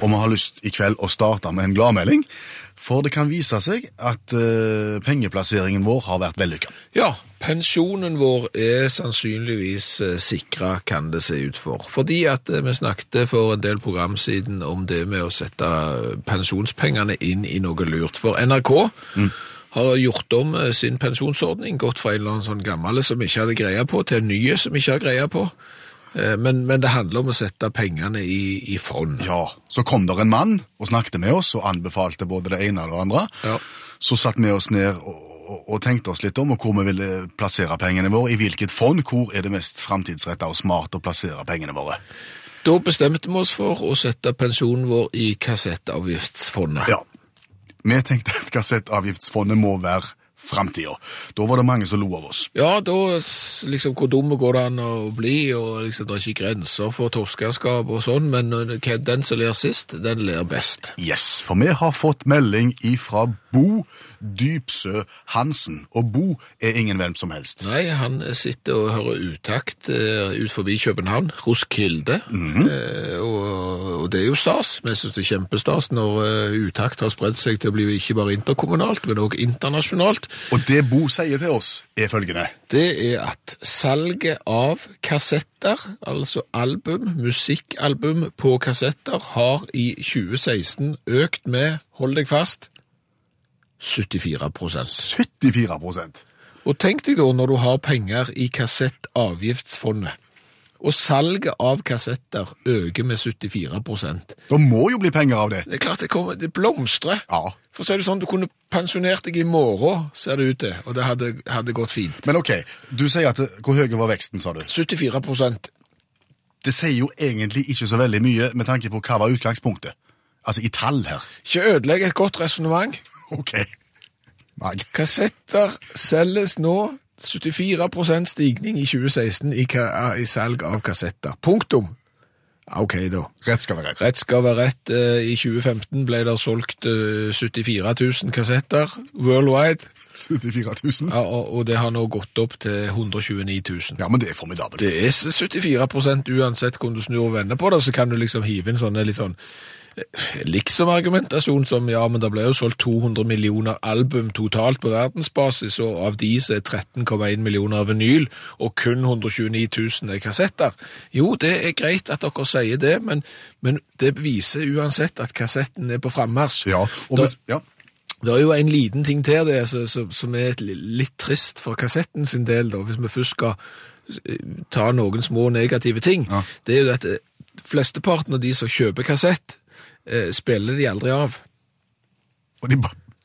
Og vi har lyst i kveld å starte med en gladmelding. For det kan vise seg at uh, pengeplasseringen vår har vært vellykka. Ja, pensjonen vår er sannsynligvis uh, sikra, kan det se ut for. Fordi at uh, vi snakket for en del program siden om det med å sette eh, pensjonspengene inn i noe lurt. For NRK har gjort om eh, sin pensjonsordning, gått fra en eller annen sånn gammel som ikke hadde greie på, til en ny som ikke har greie på. Eh, Men, men det handler om å sette pengene i, i fond. Ja, Så kom der en mann og snakket med oss og anbefalte både det ene og det andre. Ja. Så satte vi oss ned og, og, og tenkte oss litt om hvor vi ville plassere pengene våre. I hvilket fond, hvor er det mest framtidsretta og smart å plassere pengene våre. Da bestemte vi oss for å sette pensjonen vår i kassettavgiftsfondet. Ja, Vi tenkte at kassettavgiftsfondet må være framtida. Da var det mange som lo av oss. Ja, da liksom, hvor dumme går det an å bli, og liksom, det er ikke grenser for torskerskap og sånn, men øh, den som ler sist, den ler best. Yes, for vi har fått melding ifra Bo Dypsø Hansen. Og Bo er ingen hvem som helst. Nei, han sitter og hører utakt eh, ut forbi København, Roskilde, -hmm. og, og det er jo stas. Vi synes det er kjempestas når eh, utakt har spredd seg til å bli ikke bare interkommunalt, men også internasjonalt. Og det Bo sier til oss, er følgende. det er at salget av kassetter, altså album, musikkalbum på kassetter, har i 2016 økt med, hold deg fast, 74 74 Og tenk deg da når du har penger i kassettavgiftsfondet, og salget av kassetter øker med 74% Da må jo bli penger av det. Det er klart det, kommer, det blomstrer. Ja. For så er det sånn, du kunne pensjonert deg i morgen, ser det ut til, og det hadde, hadde gått fint. Men ok, du sier at det, Hvor høy var veksten, sa du? 74% Det sier jo egentlig ikke så veldig mye med tanke på hva var utgangspunktet. Altså i tall her. Ikke ødelegg et godt resonnement. Ok. Mag. Kassetter selges nå 74% stigning i 2016 i, i salg av kassetter. Punktum. Ok, da. Rett skal være rett. Rett skal være rett. Eh, I 2015 ble det solgt eh, 74 000 kassetter worldwide, 74 000. ja, og, det har nå gått opp til 129 000. Ja, men det er formidabelt. Det er 74% uansett hvordan du snur og vender på det, så kan du liksom hive inn sånne litt sånn eh, liksom-argumentasjon som ja, men det ble jo solgt 200 millioner album totalt på verdensbasis, og av de så er 13,1 millioner vinyl, og kun 129 000 er kassetter. Jo, det er greit at dere sier det, men, men det viser uansett at kassetten er på frammarsj. Ja, og Da- ja. det er jo en liten ting til det, så, så, som er litt trist for kassetten sin del, da, hvis vi først skal eh, ta noen små negative ting. Ja. Det er jo at eh, flesteparten av de som kjøper kassett, spiller de aldri av. Og de,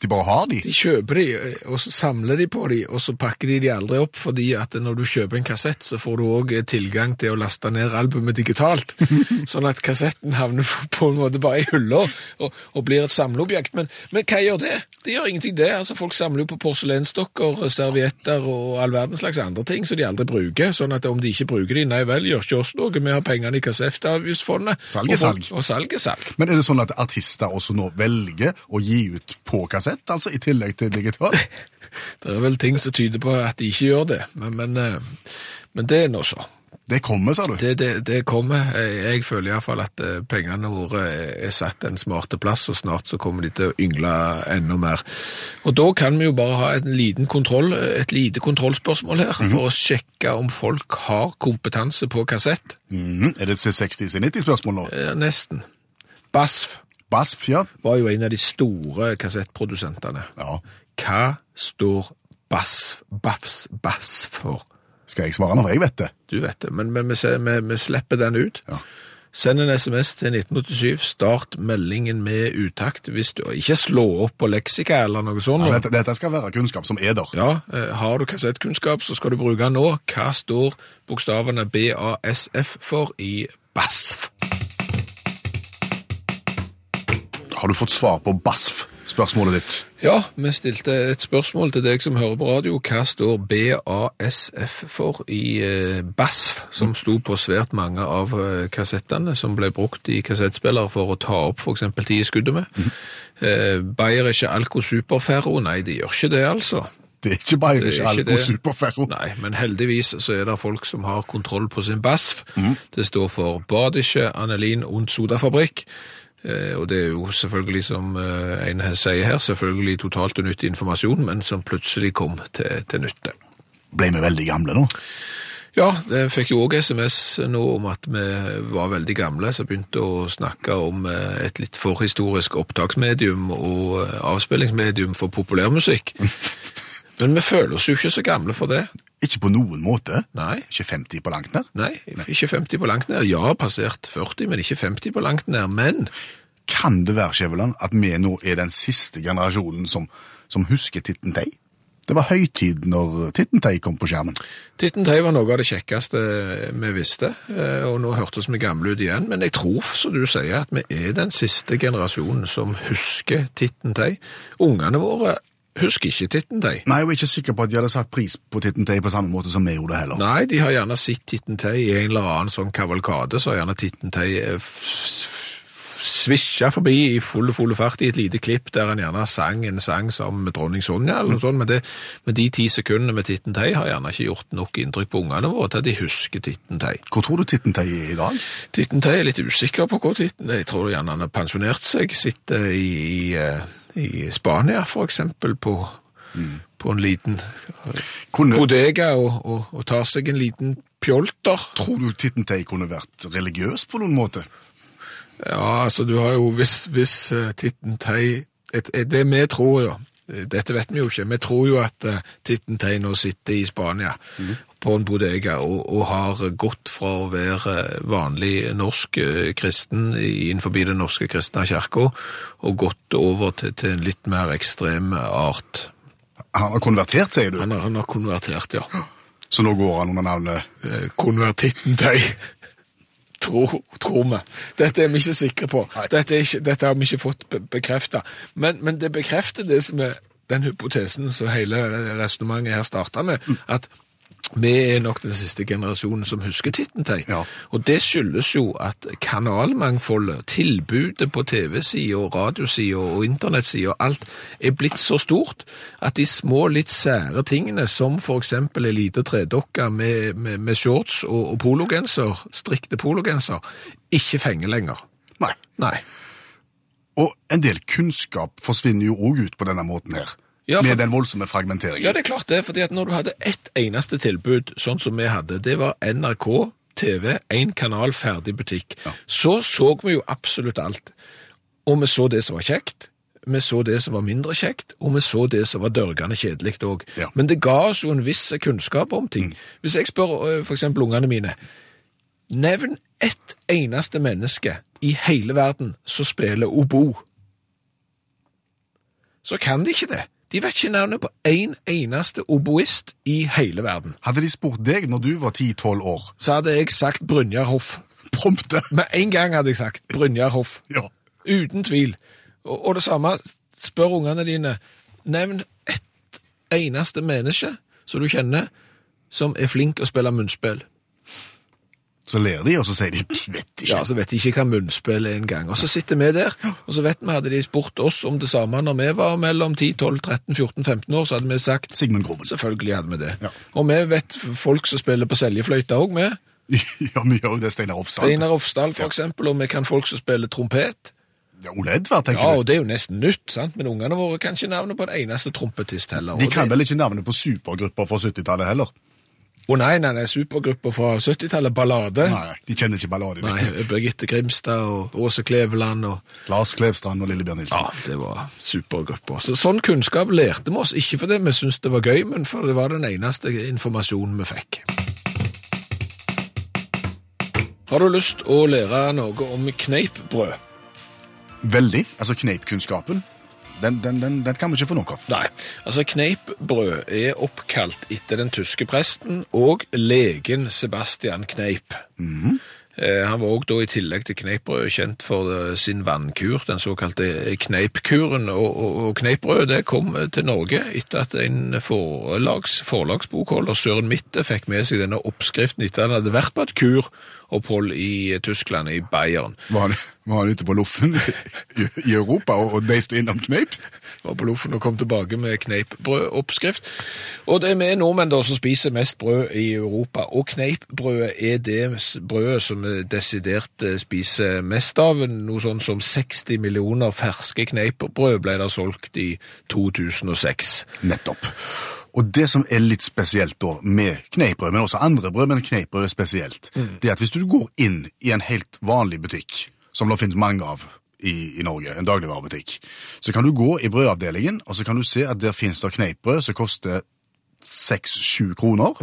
de bare har de. De kjøper de, eh, og så samler de på de, og så pakker de de aldri opp, fordi at når du kjøper en kassett, så får du òg tilgang til å laste ned albumet digitalt. sånn at kassetten havner på en måte bare i hylla og, og blir et samleobjekt. Men, men hva gjør det? Det gjør ingenting, det. Altså, Folk samler jo på porselensdokker, servietter og all verdens slags andre ting som de aldri bruker. Sånn at om de ikke bruker de, nei vel, gjør ikke oss noe. Vi har pengene i kassettavgiftsfondet. Salg er salg. Og salg er salg. Men er det sånn at artister også nå velger å gi ut på kassett, altså i tillegg til digital? Det er vel ting som tyder på at de ikke gjør det, men, men, eh, men det er nå så. Det kommer, sa du. Det, det, det kommer. Jeg, føler iallfall at eh, pengene våre er satt en smarte plass, og snart så kommer de til å yngle enda mer. Og da kan vi jo bare ha en liten kontroll, et lite kontrollspørsmål her, for å sjekke om folk har kompetanse på kassett. Mhm. Er det C60-C90-spørsmål nå? Eh, Nesten. BASF BASF, ja. var jo en av de store kassettprodusentene. ja. Hva står BASF, BAFS, BASF for? Skal jeg svare når jeg vet det. Du vet det, men, men vi, ser, vi, vi slipper den ut. Ja. Send en SMS til 1987, start meldingen med utakt. Hvis du, ikke slå opp på leksika eller noe sånt. Ja, dette, dette skal være kunnskap som er der. Ja, eh, har du kassettkunnskap, så skal du bruke den nå. Hva står bokstavene BASF for i BASF? Har du fått svar på BASF-spørsmålet ditt? Ja, vi stilte et spørsmål til deg som hører på radio. Hva står BASF for i eh, BASF, som sto på svært mange av eh, kassettene som ble brukt i kassettspillere for å ta opp f.eks. ti i skuddet med? Eh, ikke Alco Superferro? Nei, de gjør ikke det, altså. Det er ikke bare Det er ikke Alco Superferro. Nei, men heldigvis så er det folk som har kontroll på sin BASF. Det står for Badische Anelin und Sodafabrikk. Eh, og det er jo selvfølgelig, som eh, en sier her, selvfølgelig totalt unyttig informasjon, men som plutselig kom til, til nytte. Ble vi veldig gamle nå? Ja, jeg fikk jo òg SMS nå om at vi var veldig gamle, så begynte å snakke om eh, et litt forhistorisk opptaksmedium og eh, avspillingsmedium for populærmusikk. Men vi føler oss jo ikke så gamle for det. Ikke på noen måte. Nei. Ikke 50 på langt nær. Nei, ikke 50 på langt nær. Ja, passert 40, men ikke 50 på langt nær. Men Kan det være, Skjæveland, at vi nå er den siste generasjonen som, som husker Titten Tei? Det var høytid når Titten Tei kom på skjermen. Titten Tei var noe av det kjekkeste vi visste, eh, og nå hørtes vi gamle ut igjen. Men jeg tror, som du sier, at vi er den siste generasjonen som husker Titten Tei. Ungene våre husker ikke Titten Tei. Nei, jeg er ikke sikker på at de hadde satt pris på Titten Tei på samme måte som vi gjorde heller. Nei, de har gjerne sett Titten Tei i en eller annen sånn kavalkade, så har gjerne Titten Tei eh, svisja forbi i full, full fart i et lite klipp der han gjerne sang en sang som dronning Sonja eller noe sånt, men, det, men de ti sekundene med Titten Tei har gjerne ikke gjort nok inntrykk på ungene våre til at de husker Titten Tei. Hvor tror du Titten Tei er i dag? Titten Tei er litt usikker på hvor Titten Jeg tror gjerne han har pensjonert seg, sitter i, i, eh, i Spania for eksempel på, på en liten eh, Kunne, bodega og, og, og tar seg en liten pjolter. tror du Tittentei kunne vært religiøs på noen måte? Ja, altså du har jo hvis, hvis Tittentei Titten Tei et, et, Det vi tror jo, eh, dette vet vi jo ikke, vi tror jo at Tittentei nå sitter i Spania på en bodega og, og har gått fra å være vanlig norsk eh, kristen i- innenfor den norske kristne kirka og gått over til, til en litt mer ekstrem art. Han har konvertert, sier du, Han har, han har konvertert, ja. så nå går han under navnet Eh, Konvertitten Tøy. Tror, tror vi. Dette er vi ikke sikre på. Dette, er ikke, dette har vi ikke fått be bekrefta. Men, men det bekrefter det som er den hypotesen som hele resonnementet her starta med, at vi er nok den siste generasjonen som husker Tittentei. Ja. Og det skyldes jo at kanalmangfoldet, tilbudet på TV-sida, radiosida og internettsida, alt er blitt så stort at de små, litt sære tingene, som eksempel ei lita tredokke med, med, med shorts og, og pologenser, strikte pologenser, ikke fenger lenger. Nei. Nei. Og en del kunnskap forsvinner jo òg ut på denne måten her. Ja, for- Med den voldsomme fragmenteringen. Ja, det er klart det, fordi at når du hadde ett eneste tilbud, sånn som vi hadde, det var NRK, TV, én kanal, ferdig butikk, så så vi jo absolutt alt. Og vi så det som var kjekt, vi så det som var mindre kjekt, og vi så det som var dørgende kjedelig òg. Ja. Men det ga oss jo en viss kunnskap om ting. Hvis jeg spør f.eks. ungene mine, nevn ett eneste menneske i hele verden som spiller obo så kan de ikke det. De vet ikke navnet på én en eneste oboist i hele verden. Hadde de spurt deg når du var 10-12 år, Så hadde jeg sagt Brynjar Hoff. prompte Med en gang hadde jeg sagt Brynjar Hoff. Ja. Uten tvil. Og, og det samme, spør ungene dine, nevn ett eneste menneske som du kjenner som er flink å spille munnspill. Så ler de, og så sier de vet ikke. Ja, så vet de ikke hva munnspill er engang. Og så sitter vi der, og så vet vi, hadde de spurt oss om det samme når vi var mellom 10, 12, 13, 14, 15 år, så hadde vi sagt Sigmund Groven. Selvfølgelig hadde vi det. Ja. Og vi vet folk som spiller på seljefløyte òg, vi. Ja, vi gjør jo det, Steinar Ofsdal. Steinar Ofsdal, for eksempel, og vi kan folk som spiller trompet. Ja, Ole Edvard, tenker Ja, du. og det er jo nesten nytt, sant? men ungene våre kan ikke navnet på en eneste trompetist heller. De kan vel ikke navnet på supergrupper fra 70-tallet heller? Å nei, nei, nei, supergrupper fra 70-tallet, Ballade. Nei, de kjenner ikke Ballade. Nei, Birgitte Grimstad og Åse Kleveland og Lars Klevstrand og Lillebjørn Nilsen. Ja, det var supergrupper. Så sånn kunnskap lærte vi oss, ikke fordi vi syntes det var gøy, men fordi det var den eneste informasjonen vi fikk. Har du lyst å lære noe om kneippbrød? Veldig. Altså kneipkunnskapen, den, den, den, den kan vi ikke få nok av. Nei, altså kneippbrød er oppkalt etter den tyske presten og legen Sebastian Kneip. -hmm. Han var òg i tillegg til kneippbrød kjent for eh, sin vannkur, den såkalte kneipkuren. Og, og, og kneippbrød det kom til Norge etter at en forlags, forlagsbokholder, Søren Mitte, fikk med seg denne oppskriften etter at han hadde vært på et kuropphold i Tyskland, i Bayern. Var han, var han ute på loffen i, i Europa og, og deiste innom kneip? var på Loffen og kom tilbake med kneippbrødoppskrift. Og det er vi nordmenn da som spiser mest brød i Europa, og kneipbrødet er det brødet som vi desidert eh, spiser mest av. Noe sånn som 60 millioner ferske kneipbrød ble det solgt i 2006. Nettopp. Og det som er litt spesielt da med kneippbrød, men også andre brød, men kneippbrød spesielt, det er at hvis du går inn i en helt vanlig butikk, som det finnes mange av i, i Norge, en dagligvarebutikk, så kan du gå i brødavdelingen, og så kan du se at der finnes det kneippbrød som koster 6-7 kroner,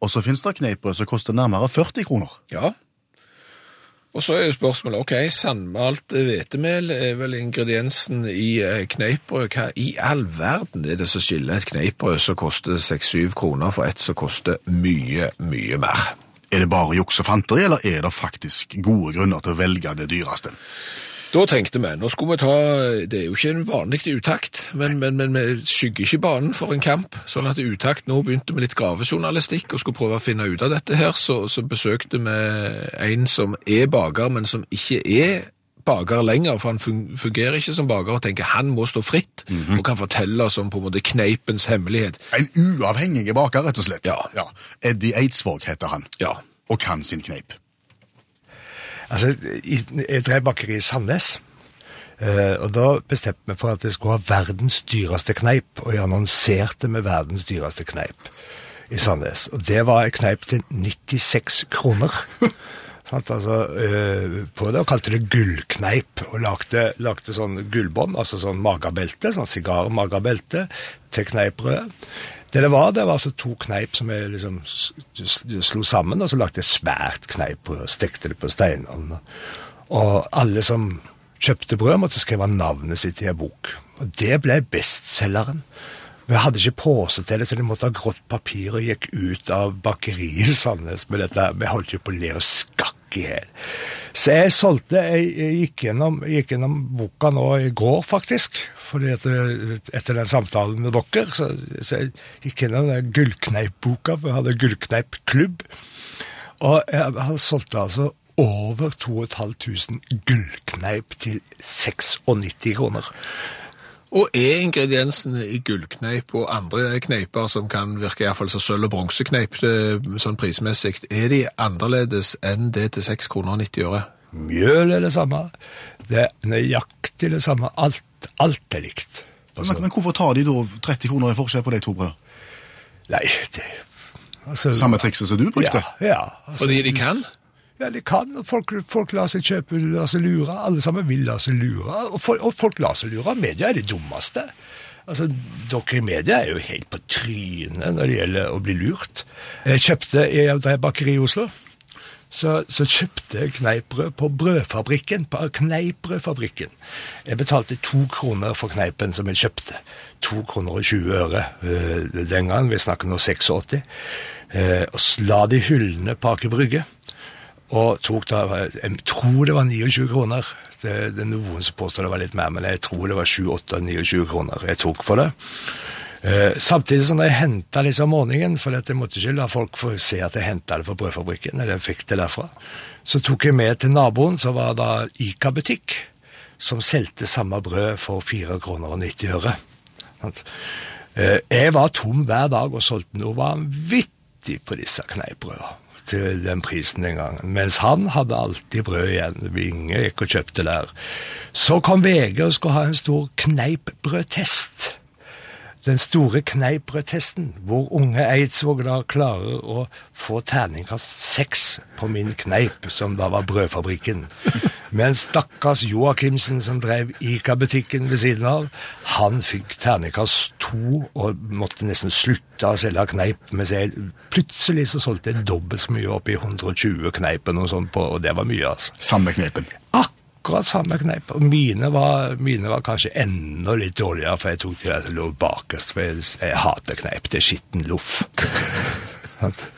og så finnes det kneippbrød som koster nærmere 40 kroner. Ja. Og så er jo spørsmålet, ok, sandmalt hvetemel er vel ingrediensen i eh, kneippbrød. Hva i all verden er det som skiller et kneippbrød som koster 6-7 kroner for et som koster mye, mye mer? Er det bare juks og fanteri, eller er det faktisk gode grunner til å velge det dyreste? Da tenkte vi, nå skulle vi ta, det er jo ikke en vanlig utakt, men, men, men vi skygger ikke banen for en kamp, sånn at utakt nå begynte med litt gravejournalistikk og skulle prøve å finne ut av dette her, så, så besøkte vi en som er baker, men som ikke er baker lenger, for han fungerer ikke som baker, og tenker han må stå fritt, og kan fortelle oss om på en måte kneipens hemmelighet. En uavhengig baker, rett og slett. Ja. Eddie Eidsvåg heter han, Ja, og kan sin kneip. Altså, jeg drev bakeri i Sandnes. Uh, og da bestemte vi for at jeg skulle ha verdens dyreste kneip, og jeg annonserte med verdens dyreste kneip i Sandnes. Og det var en kneip til 96 kroner. Sant, altså, uh, på det, og kalte det gullkneip, og lagde, lagde sånn gullbånd, altså sånn magerbelte, sånn sigar-magerbelte, til kneippbrød. Det det var, det var altså to kneip som jeg liksom slo sammen, og så lagde jeg svært kneippbrød og stekte det på steinovn. Og alle som kjøpte brød, måtte skrive navnet sitt i en bok. Og det ble bestselgeren. Vi hadde ikke pose til det, så de måtte ha grått papir og gikk ut av bakeriet i Sandnes med dette. Vi holdt jo på å le og skakke i hjel. Så jeg solgte Jeg, jeg gikk, gjennom, jeg gikk gjennom boka nå i går, faktisk. Fordi etter, etter den samtalen med dere, så, så jeg gikk gjennom den gullkneipboka, for jeg hadde Gullkneip-klubb. Og jeg hadde solgt altså over 2500 gullkneip til 96 kroner. Og er ingrediensene i gullkneip og andre kneiper som kan virke i hvert fall som sølv- og bronsekneip eh, sånn prismessig, er de annerledes enn det til 6 kroner og 90 øre? Mjøl er det samme. Det er nøyaktig det samme. Alt, alt er likt. Altså, Men, men hvorfor tar de da 30 kroner i forskjell på de to brød? nei, det altså, Samme trikset som du brukte? Ja, ja, altså, Fordi de kan? Ja, de kan. Folk, folk lar seg kjøpe, lar seg lure. Alle sammen vil la seg lure. Og, folk- og folk lar seg lure. Media er det dummeste. Altså, Dere i media er jo helt på trynet når det gjelder å bli lurt. Jeg kjøpte jeg et bakeri i Oslo. Så, så kjøpte jeg kneippbrød på brødfabrikken, på kneippbrødfabrikken. Jeg betalte to kroner for kneipen som jeg kjøpte. To kroner og 20 øre eh, den gang, vi snakker nå 86. Eh, og la de hyllene på Aker Brygge, og tok da, jeg tror det var 29 kroner. Det, det er noen som påstår det var litt mer, men jeg tror det var 7-8-29 kroner jeg tok for det. Eh, samtidig som jeg henta disse om morgenen, for jeg måtte ikke la folk få se at jeg henta det fra brødfabrikken, eller jeg fikk det derfra, så tok jeg med til naboen, som var da Ica-butikk, som solgte samme brød for 4 kroner og 90 øre. Eh, Jeg var tom hver dag og solgte noe vanvittig på disse kneippbrødene til den prisen den gangen. Mens han hadde alltid brød igjen. Vinge gikk og kjøpte der. Så kom VG og skulle ha en stor kneippbrødtest. Den store kneippbrødtesten, hvor unge Eidsvåg klarer å få terningkast seks på min kneip, som da var brødfabrikken. Men stakkars Joakimsen, som drev Ica-butikken ved siden av, han fikk terningkast to og måtte nesten slutte å selge kneip. Mens jeg plutselig så solgte jeg dobbelt så mye opp i 120 kneipen og sånt, på, og det var mye, altså Samme kneipen. akkurat samme kneip. Og mine var, mine var kanskje enda litt dårligere, for jeg tok de der som lå bakerst. For jeg, jeg hater kneip. Det er skitten loff.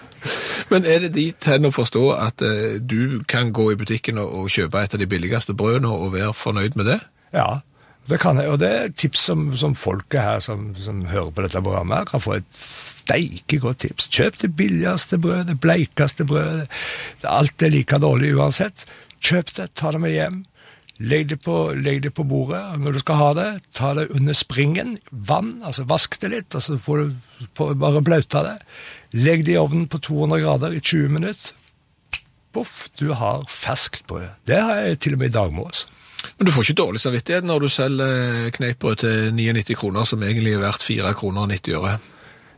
Men er det dit hen å forstå at eh, du kan gå i butikken og, og kjøpe et av de billigste brødene og være fornøyd med det? Ja, det kan jeg. Og det er et tips som, som folket her som, som hører på dette programmet, kan få et steike godt tips. Kjøp det billigste brødet, det bleikeste brødet. Alt er like dårlig uansett. Kjøp det, ta det med hjem. Legg det, på, legg det på bordet når du skal ha det. Ta det under springen. Vann, altså vask det litt, og så får du på, bare blauta det. Legg det i ovnen på 200 grader i 20 minutter. Poff, du har ferskt brød. Det har jeg til og med i dag morges. Men du får ikke dårlig samvittighet når du selger kneippbrød til 99 kroner, som egentlig er verdt 4 kroner og 90 øre.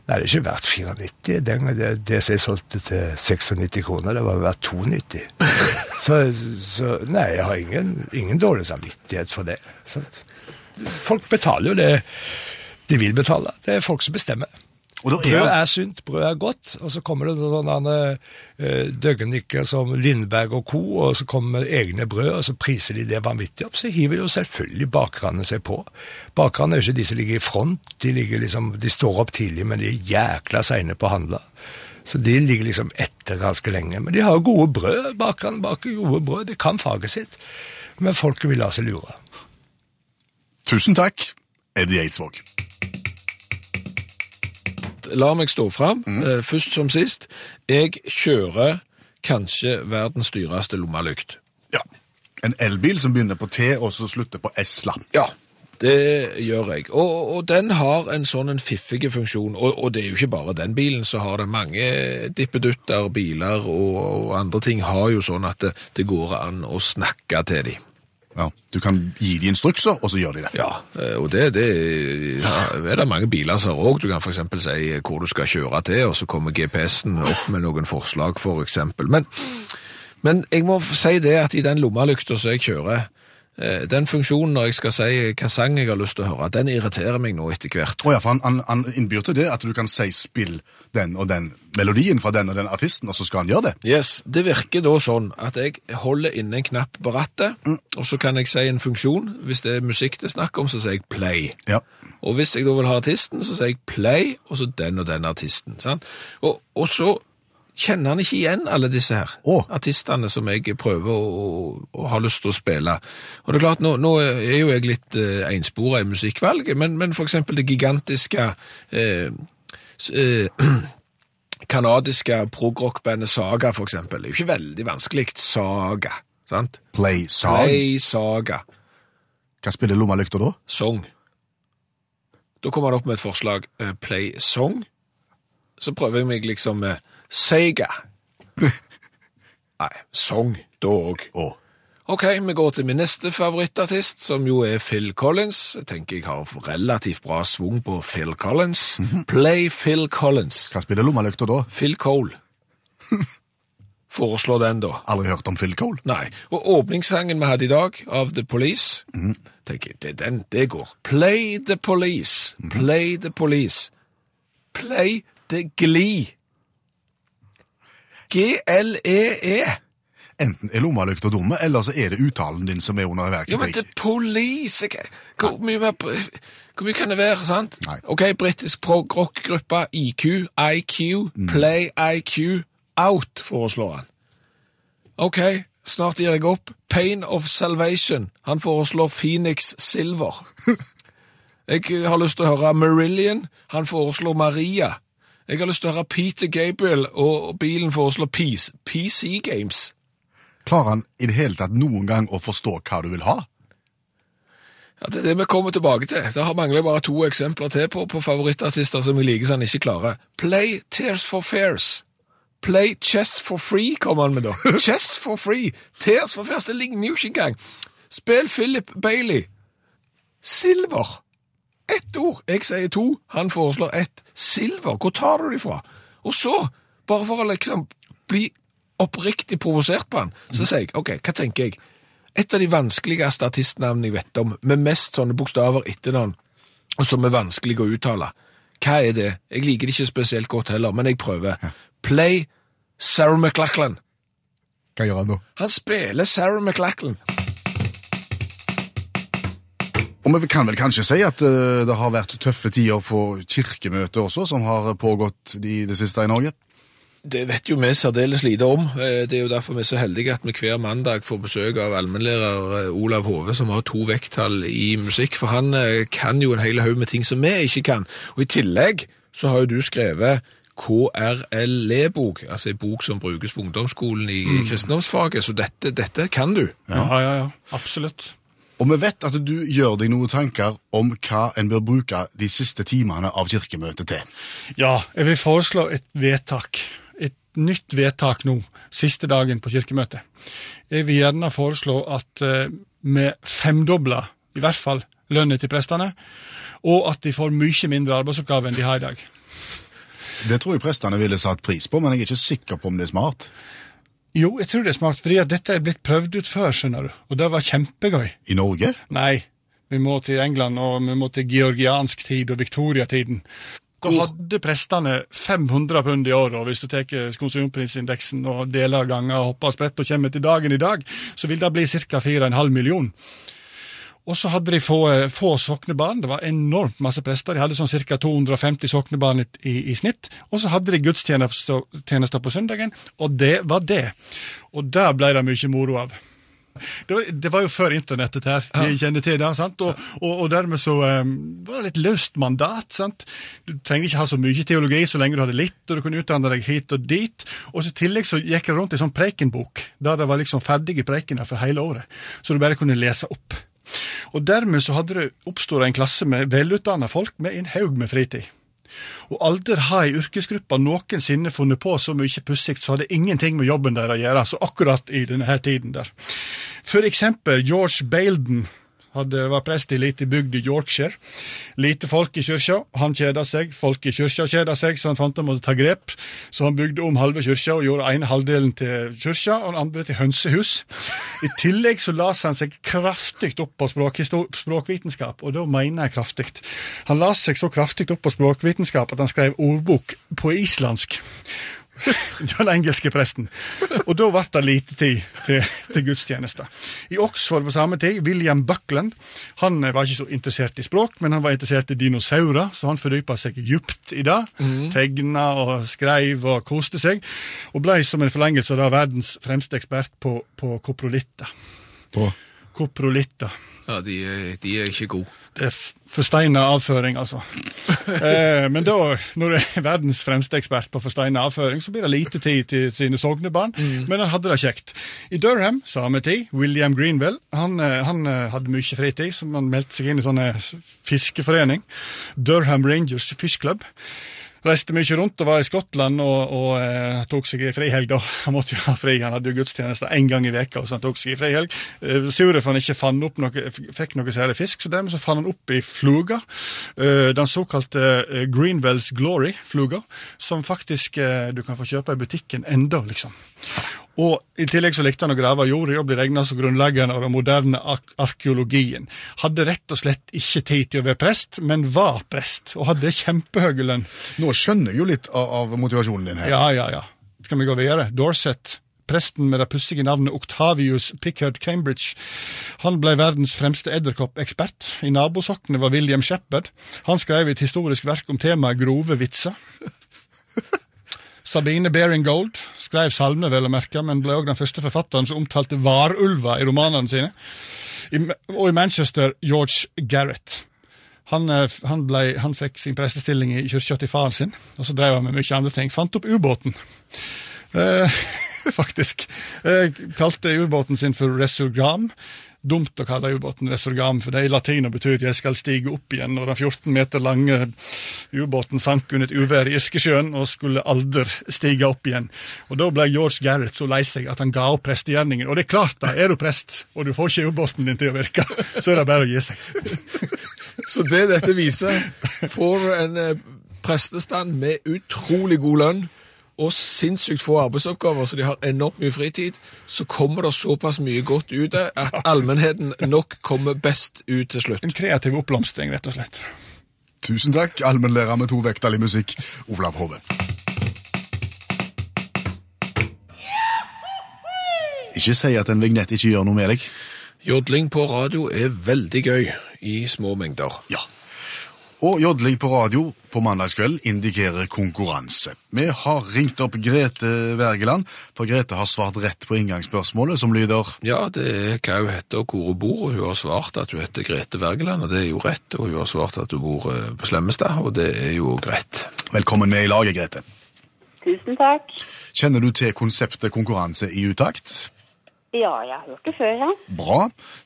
Nei, det er ikke verdt 94. Den, det, det som jeg solgte til 96 kroner, det var verdt 92. Så, så nei, jeg har ingen, ingen dårlig samvittighet for det. Sant? Folk betaler jo det de vil betale. Det er folk som bestemmer. Brød er, sunt, brød er godt, og så kommer det sånne uh, døgnikker som Lindberg og co., og så kommer egne brød, og så priser de det vanvittig opp. Så hiver jo selvfølgelig bakerne seg på. Bakerne er jo ikke de som ligger i front, de, ligger liksom, de står opp tidlig, men de er jækla seine på å handle. Så de ligger liksom etter ganske lenge. Men de har gode brød, bakerne baker gode brød, de kan faget sitt. Men folket vil la seg lure. tusen takk, Eddie Eidsvåg. La meg stå fram, eh, først som sist. Jeg kjører kanskje verdens dyreste lommelykt. Ja. En elbil som begynner på T og så slutter på S-la. Ja, det gjør jeg. Og, og den har en sånn en fiffig funksjon, og, og det er jo ikke bare den bilen, så har det mange dippedutter, biler og, og andre ting har jo sånn at det, det går an å snakke til dem. Ja. Du kan gi de instrukser, og så gjør de det. Ja, eh, og det, det ja, er det mange biler som har òg. Du kan f.eks. si hvor du skal kjøre til, og så kommer GPS-en opp med noen forslag, f.eks. Men, men jeg må si det at i den lommelykta som jeg kjører, den funksjonen når jeg skal si hva sang jeg har lyst til å høre, den irriterer meg nå etter hvert. Oh, ja, for han, han, han innbyr til det at du kan si spill den og den melodien fra den og den artisten, og så skal han gjøre det. Yes, Det virker da sånn at jeg holder inne en knapp på rattet, og så kan jeg si en funksjon. Hvis det er musikk det er snakk om, så sier jeg play. Ja. Og hvis jeg da vil ha artisten, så sier jeg play, og så den og den artisten. Sant? Og, og så kjenner han ikke igjen alle disse her oh. artistene som jeg prøver å, ha lyst til å spille. Og det er klart, nå, nå er jo jeg litt eh, enspora i musikkvalget, men, men for eksempel det gigantiske eh, eh, kanadiske progrockbandet Saga, for eksempel. Det er jo ikke veldig vanskelig. Saga, sant? Play Saga. Play Saga. Hva spiller lommelykta da? Song. Da kommer han opp med et forslag. eh, play song. Så prøver jeg meg liksom med Sega. Nei, sang da òg. Ok, vi går til min neste favorittartist, som jo er Phil Collins. Jeg tenker jeg har relativt bra svung på Phil Collins. Play Phil Collins. Hva spiller lommelykta da? Phil Cole. Foreslår den, da. Aldri hørt om Phil Cole. Nei. Og åpningssangen vi hadde i dag, av The Police, tenker jeg, det, den, det går. Play the police. Play the police. Play the glee. G-L-E-E. Enten er lommelykta dumme, eller så er det uttalen din som er under verket. Jo, men det er police jeg- Hvor mye, mer, hvor mye kan det være, sant? Nei. Ok, britisk prog-rock-gruppa IQ, IQ, Play IQ, Out, foreslår han. Ok, snart gir jeg opp. Pain of Salvation. Han foreslår Phoenix Silver. Jeg har lyst til å høre Marillion. Han foreslår Maria. Jeg har lyst til å høre Peter Gabriel, og bilen foreslår Peace. PC Games. Klarer han i det hele tatt noen gang å forstå hva du vil ha? Ja, Det er det vi kommer tilbake til. Det har mangler bare to eksempler til på, på favorittartister som vi liker så han ikke klarer. Play Tears for Fears. Play Chess for Free, kommer han med da. Chess for Free. Tears for Fears, det ligner jo ikke engang. Spill Philip Bailey. Silver. Ett ord. Jeg sier to, han foreslår ett. Silver, hvor tar du det fra? Og så, bare for å liksom bli oppriktig provosert på han, så sier jeg, ok, hva tenker jeg? Et av de vanskeligste artistnavnene jeg vet om, med mest sånne bokstaver etternavn, og som er vanskelig å uttale. Hva er det? Jeg liker det ikke spesielt godt heller, men jeg prøver. Play Sarah McLachlan. Hva gjør han nå? Han spiller Sarah McLachlan. Og vi kan vel kanskje si at eh, det har vært tøffe tider på kirkemøtet også, som har pågått i det siste i Norge? Det vet jo vi særdeles lite om. Eh, Det er jo derfor vi er så heldige at vi hver mandag får besøk av allmennlærer eh, Olav Hove, som har to vekttall i musikk, for han eh, kan jo en hel haug med ting som vi ikke kan. Og i tillegg så har jo du skrevet KRLE-bok, altså en bok som brukes på ungdomsskolen i kristendomsfaget, så dette, dette kan du. Ja, ja, ja. Absolutt. Og vi vet at du gjør deg noen tanker om hva en bør bruke de siste timene av kirkemøtet til. Ja, jeg vil foreslå et vedtak. Et nytt vedtak nå, siste dagen på kirkemøtet. Jeg vil gjerne foreslå at eh, vi femdobler, i hvert fall, lønna til prestene, og at de får mye mindre arbeidsoppgaver enn de har i dag. Det tror jeg prestene ville satt pris på, men jeg er ikke sikker på om det er smart. Jo, jeg tror det er smart, fordi dette er blitt prøvd ut før, skjønner du, og det var kjempegøy. I Norge? Nei, vi må til England, og vi må til georgiansk tid og viktoriatiden. Da hadde prestene 500 pund i året, og hvis du tar konsumprisindeksen og deler ganger og hopper og spretter og kommer til dagen i dag, så vil det bli ca. 4,5 million. Og så hadde de få, få soknebarn, det var enormt masse prester, de hadde sånn ca. 250 soknebarn i, i, i snitt, og så hadde de gudstjenester på søndagen, og det var det. Og der ble det mye moro av. Det var, det var jo før internettet her, vi kjenner til det, sant? Og, og, og dermed så um, var det litt løst mandat. sant? Du trengte ikke ha så mye teologi så lenge du hadde litt, og du kunne utdanne deg hit og dit. Og så i tillegg så gikk det rundt i sånn prekenbok, der det var liksom ferdige prekener for hele året, så du bare kunne lese opp. Og dermed så hadde det oppstått en klasse med velutdanna folk med en haug med fritid. Og aldri har ei yrkesgruppe noensinne funnet på så mye pussig, så hadde ingenting med jobben deres å gjøre, så akkurat i denne her tiden der. For eksempel George Bailden hadde, var prest i lite bygd i Yorkshire. Lite folk i kyrkja, han kjeda seg, folk i kyrkja kjeda seg, så han fant han måtte ta grep. Så han bygde om halve kyrkja og gjorde ene halvdelen til kyrkja og den andre til hønsehus. I tillegg så las han seg kraftig opp på språkvitenskap, og da mener jeg kraftig. Han las seg så kraftig opp på språkvitenskap at han skrev ordbok på islandsk. Den engelske presten. Og da ble det lite tid til, til gudstjeneste. I Oxford på samme tid, William Buckland, han var ikke så interessert i språk, men han var interessert i dinosaurer, så han fordypa seg djupt i det. Tegna og skreiv og koste seg, og ble som en forlengelse av verdens fremste ekspert på, på koprolitter. På Koprolitter. Ja, de, de er ikke gode. Det er forsteina avføring, altså. eh, men da, når du er verdens fremste ekspert på forsteina avføring, så blir det lite tid til sine sognebarn, men han hadde det kjekt. I Durham, samme tid, William Greenville, han, eh, han eh, hadde mye fritid, så han meldte seg inn i sånne fiskeforening. Durham Rangers Fish Club. Reiste mye rundt og var i Skottland og, og eh, tok seg i frihelg. da. Han måtte jo ha fri, han hadde jo gudstjeneste én gang i veka, så han tok seg i frihelg. Eh, Sure for han ikke fann opp noe, fikk noe særlig fisk, så dermed så fant han opp i fluga. Eh, den såkalte eh, Greenwells Glory-fluga, som faktisk eh, du kan få kjøpe i butikken enda, liksom. Og I tillegg så likte han å grave jord i og bli regna som grunnleggeren av den moderne ark arkeologien. Hadde rett og slett ikke tid til å være prest, men var prest, og hadde kjempehøy lønn. Nå skjønner jeg jo litt av, av motivasjonen din her. Ja, ja, ja. Skal vi gå videre? Dorset. Presten med det pussige navnet Octavius Pickard Cambridge. Han ble verdens fremste edderkoppekspert. I nabosoknet var William Shepherd. Han skrev et historisk verk om temaet grove vitser. Sabine Baring Gold skrev salmer, vel å merke, men ble òg den første forfatteren som omtalte varulver i romanene sine. I, og i Manchester George Garrett. Han, eh, han, ble, han fikk sin prestestilling i kirka til faren sin, og så drev han med mye andre ting. Fant opp ubåten. Eh, faktisk. Eh, kalte ubåten sin for Resurgam. Dumt å kalle ubåten Resurgam, for det i latin betyr betyr 'jeg skal stige opp igjen'. Og den 14 meter lange ubåten sank under et uvær i Iskesjøen og skulle aldri stige opp igjen. Og Da ble George Garrett så lei seg at han ga opp prestegjerningen. Og det er klart, da, er du prest, og du får ikke ubåten din til å virke, så er det bare å gi seg. Så det dette viser, får en eh, prestestand med utrolig god lønn og sinnssykt få arbeidsoppgaver, så de har enormt mye fritid, så kommer det såpass mye godt ut av at allmennheten nok kommer best ut til slutt. En kreativ oppblomstring, rett og slett. Tusen takk, allmennlærer med to vekttall i musikk, Olav Hove. Ikke si at en vignett ikke gjør noe med deg. Jodling på radio er veldig gøy i små mengder. Ja. Og jodling på radio på mandagskveld indikerer konkurranse. Vi har ringt opp Grete Wergeland, for Grete har svart rett på inngangsspørsmålet, som lyder Ja, det er hva hun heter og hvor hun bor, og hun har svart at hun heter Grete Wergeland, og det er jo rett, og hun har svart at hun bor eh, på Slemmestad, og det er jo greit. Velkommen med i laget, Grete. Tusen takk. Kjenner du til konseptet konkurranse i utakt? Ja, jeg har hørt det før, ja. Bra.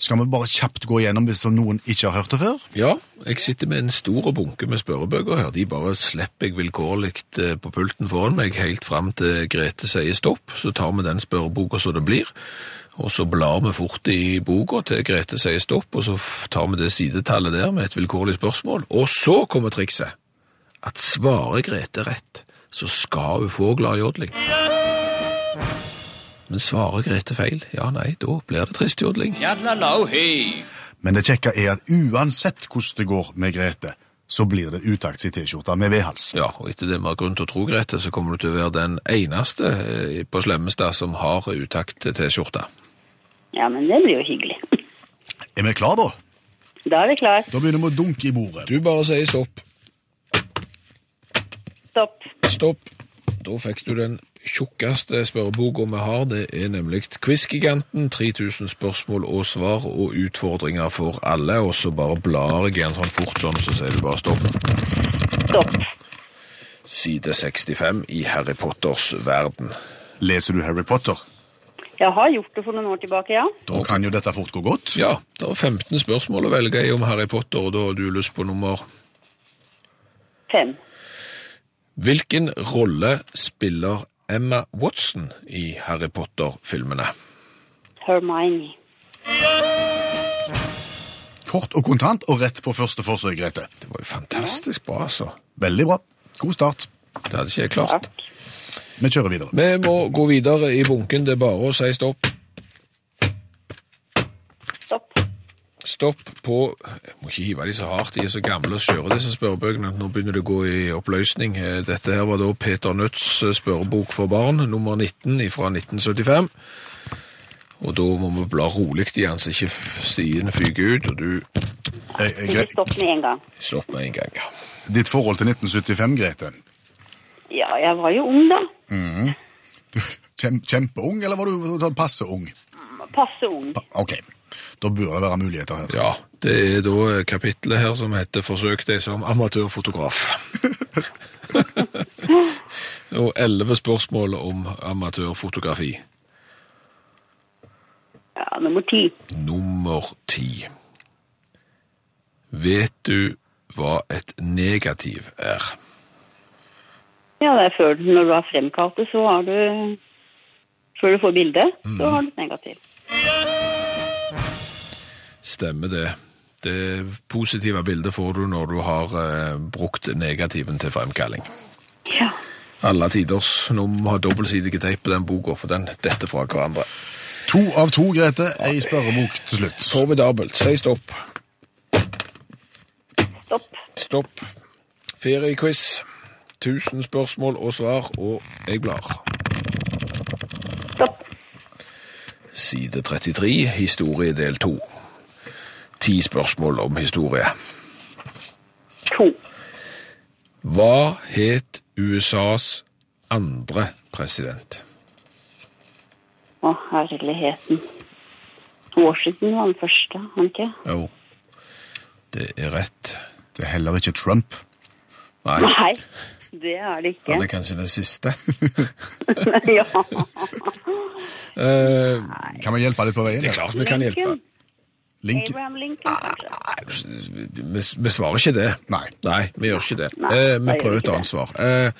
Skal vi bare kjapt gå igjennom hvis noen ikke har hørt det før? Ja, jeg sitter med en stor bunke med spørrebøker her. De bare slipper jeg vilkårlig eh, på pulten foran meg helt fram til Grete sier stopp. Så tar vi den spørreboka som det blir, og så blar vi fort i boka til Grete sier stopp, og så tar vi det sidetallet der med et vilkårlig spørsmål. Og så kommer trikset. At svarer Grete rett, så skal hun få gladjodling. Men svarer Grete feil, ja nei, da blir det tristjodling. Men det kjekke er at uansett hvordan det går med Grete, så blir det utakts i T-skjorta med vedhals. Ja, og etter det vi har grunn til å tro, Grete, så kommer du til å være den eneste eh, på Slemmestad som har utakt T-skjorte. Ja, men det blir jo hyggelig. Er vi klar da? Da er vi klar. Da begynner vi å dunke i bordet. Du bare sier stopp. Stopp. Stopp. Da fikk du den tjukkeste spørreboka vi har. Det er nemlig Quizgiganten. 3000 spørsmål og svar og utfordringer for alle. Og så bare blar jeg igjen sånn fort sånn, så sier du bare stopp. Stopp. Side 65 i Harry Potters verden. Leser du Harry Potter? Jeg har gjort det for noen år tilbake, ja. Da kan jo dette fort gå godt. Ja, det er 15 spørsmål å velge i om Harry Potter, og da har du lyst på nummer Fem. Hvilken rolle spiller Emma Watson i Harry Potter-filmene? Hermione. Kort og kontant og rett på første forsøk, Grete. Det var jo fantastisk bra, altså. Veldig bra. God start. Det hadde ikke jeg klart. Takk. Vi kjører videre. Vi må gå videre i bunken. Det er bare å si stopp. Stopp. Stopp på Jeg må ikke hive de så hardt, de er så gamle og skjøre, disse spørrebøkene. Nå begynner det å gå i oppløsning. Eh, Dette her var da Peter Nødts eh, spørrebok for barn, nummer 19 fra 1975. Og da må vi bla rolig i den, så ikke sidene fyker ut, og du stopp med en gang. stopp med en gang. ja. Ditt forhold til 1975, Grete? Ja, jeg var jo ung da. Kjem, kjempeung, eller var du passe ung? Passe ung. Ok, da bør det være muligheter her. Ja, det er da kapitlet her som heter 'Forsøk deg som amatørfotograf'. og elleve spørsmål om amatørfotografi. Ja, nummer ti. Nummer ti. Vet du hva et negativ er? Ja, det er før, når du har fremkalt det, så har du Før du får bildet, så har du et negativ. Stemmer det. Det positive bildet får du når du har eh, brukt negativen til fremkalling. Ja. Alle tiders. Nå må vi ha dobbeltsidige teip på den boka, for den detter fra hverandre. To av to, Grete. Ei spørrebok til slutt. Formidabelt. Si stopp. Stopp. Stopp. Feriequiz. 1000 spørsmål og svar, og jeg blar. Stopp. Side 33, historie del 2. Ti spørsmål om historie. To. Hva het USAs andre president? Å, herligheten. Washington var den første, han ikke? Jo, det er rett. Det er heller ikke Trump. Nei, Nei, det er det ikke. han er kanskje den siste. ja. Eh, Kan vi hjelpe litt på veien? det er klart vi kan hjelpe. Link? Abraham Lincoln, kanskje. Nei, vi, vi svarer ikke det. Nei. Nei, vi gjør ikke det. Nei, eh, vi prøver et annet svar. Eh,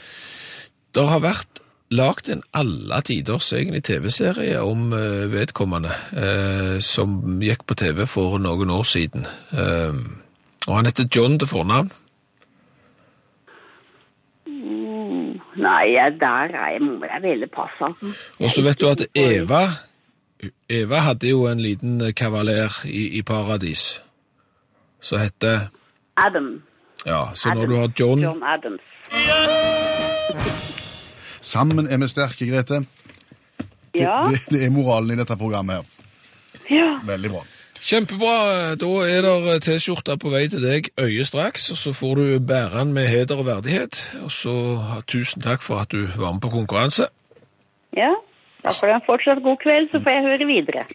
det har vært lagt en alle tiders egentlig TV-serie om eh, vedkommende, eh, som gikk på TV for noen år siden. Eh, og han heter John til fornavn. Nei, jeg- der er jeg, må jeg veldig pass, altså. Og så vet du at Eva Eva hadde jo en liten kavaler i, i paradis, som heter Adam. Ja, så når du har John John Adams. Sammen er vi sterke, Grete. Det, Ja, det, det er moralen i dette programmet her. ja. Veldig bra. Kjempebra. Da er det T-skjorta på vei til deg øye straks, og så får du bære den med heder og verdighet. Og så tusen takk for at du var med på konkurranse. Ja, da får du en fortsatt god kveld, så får jeg høre videre.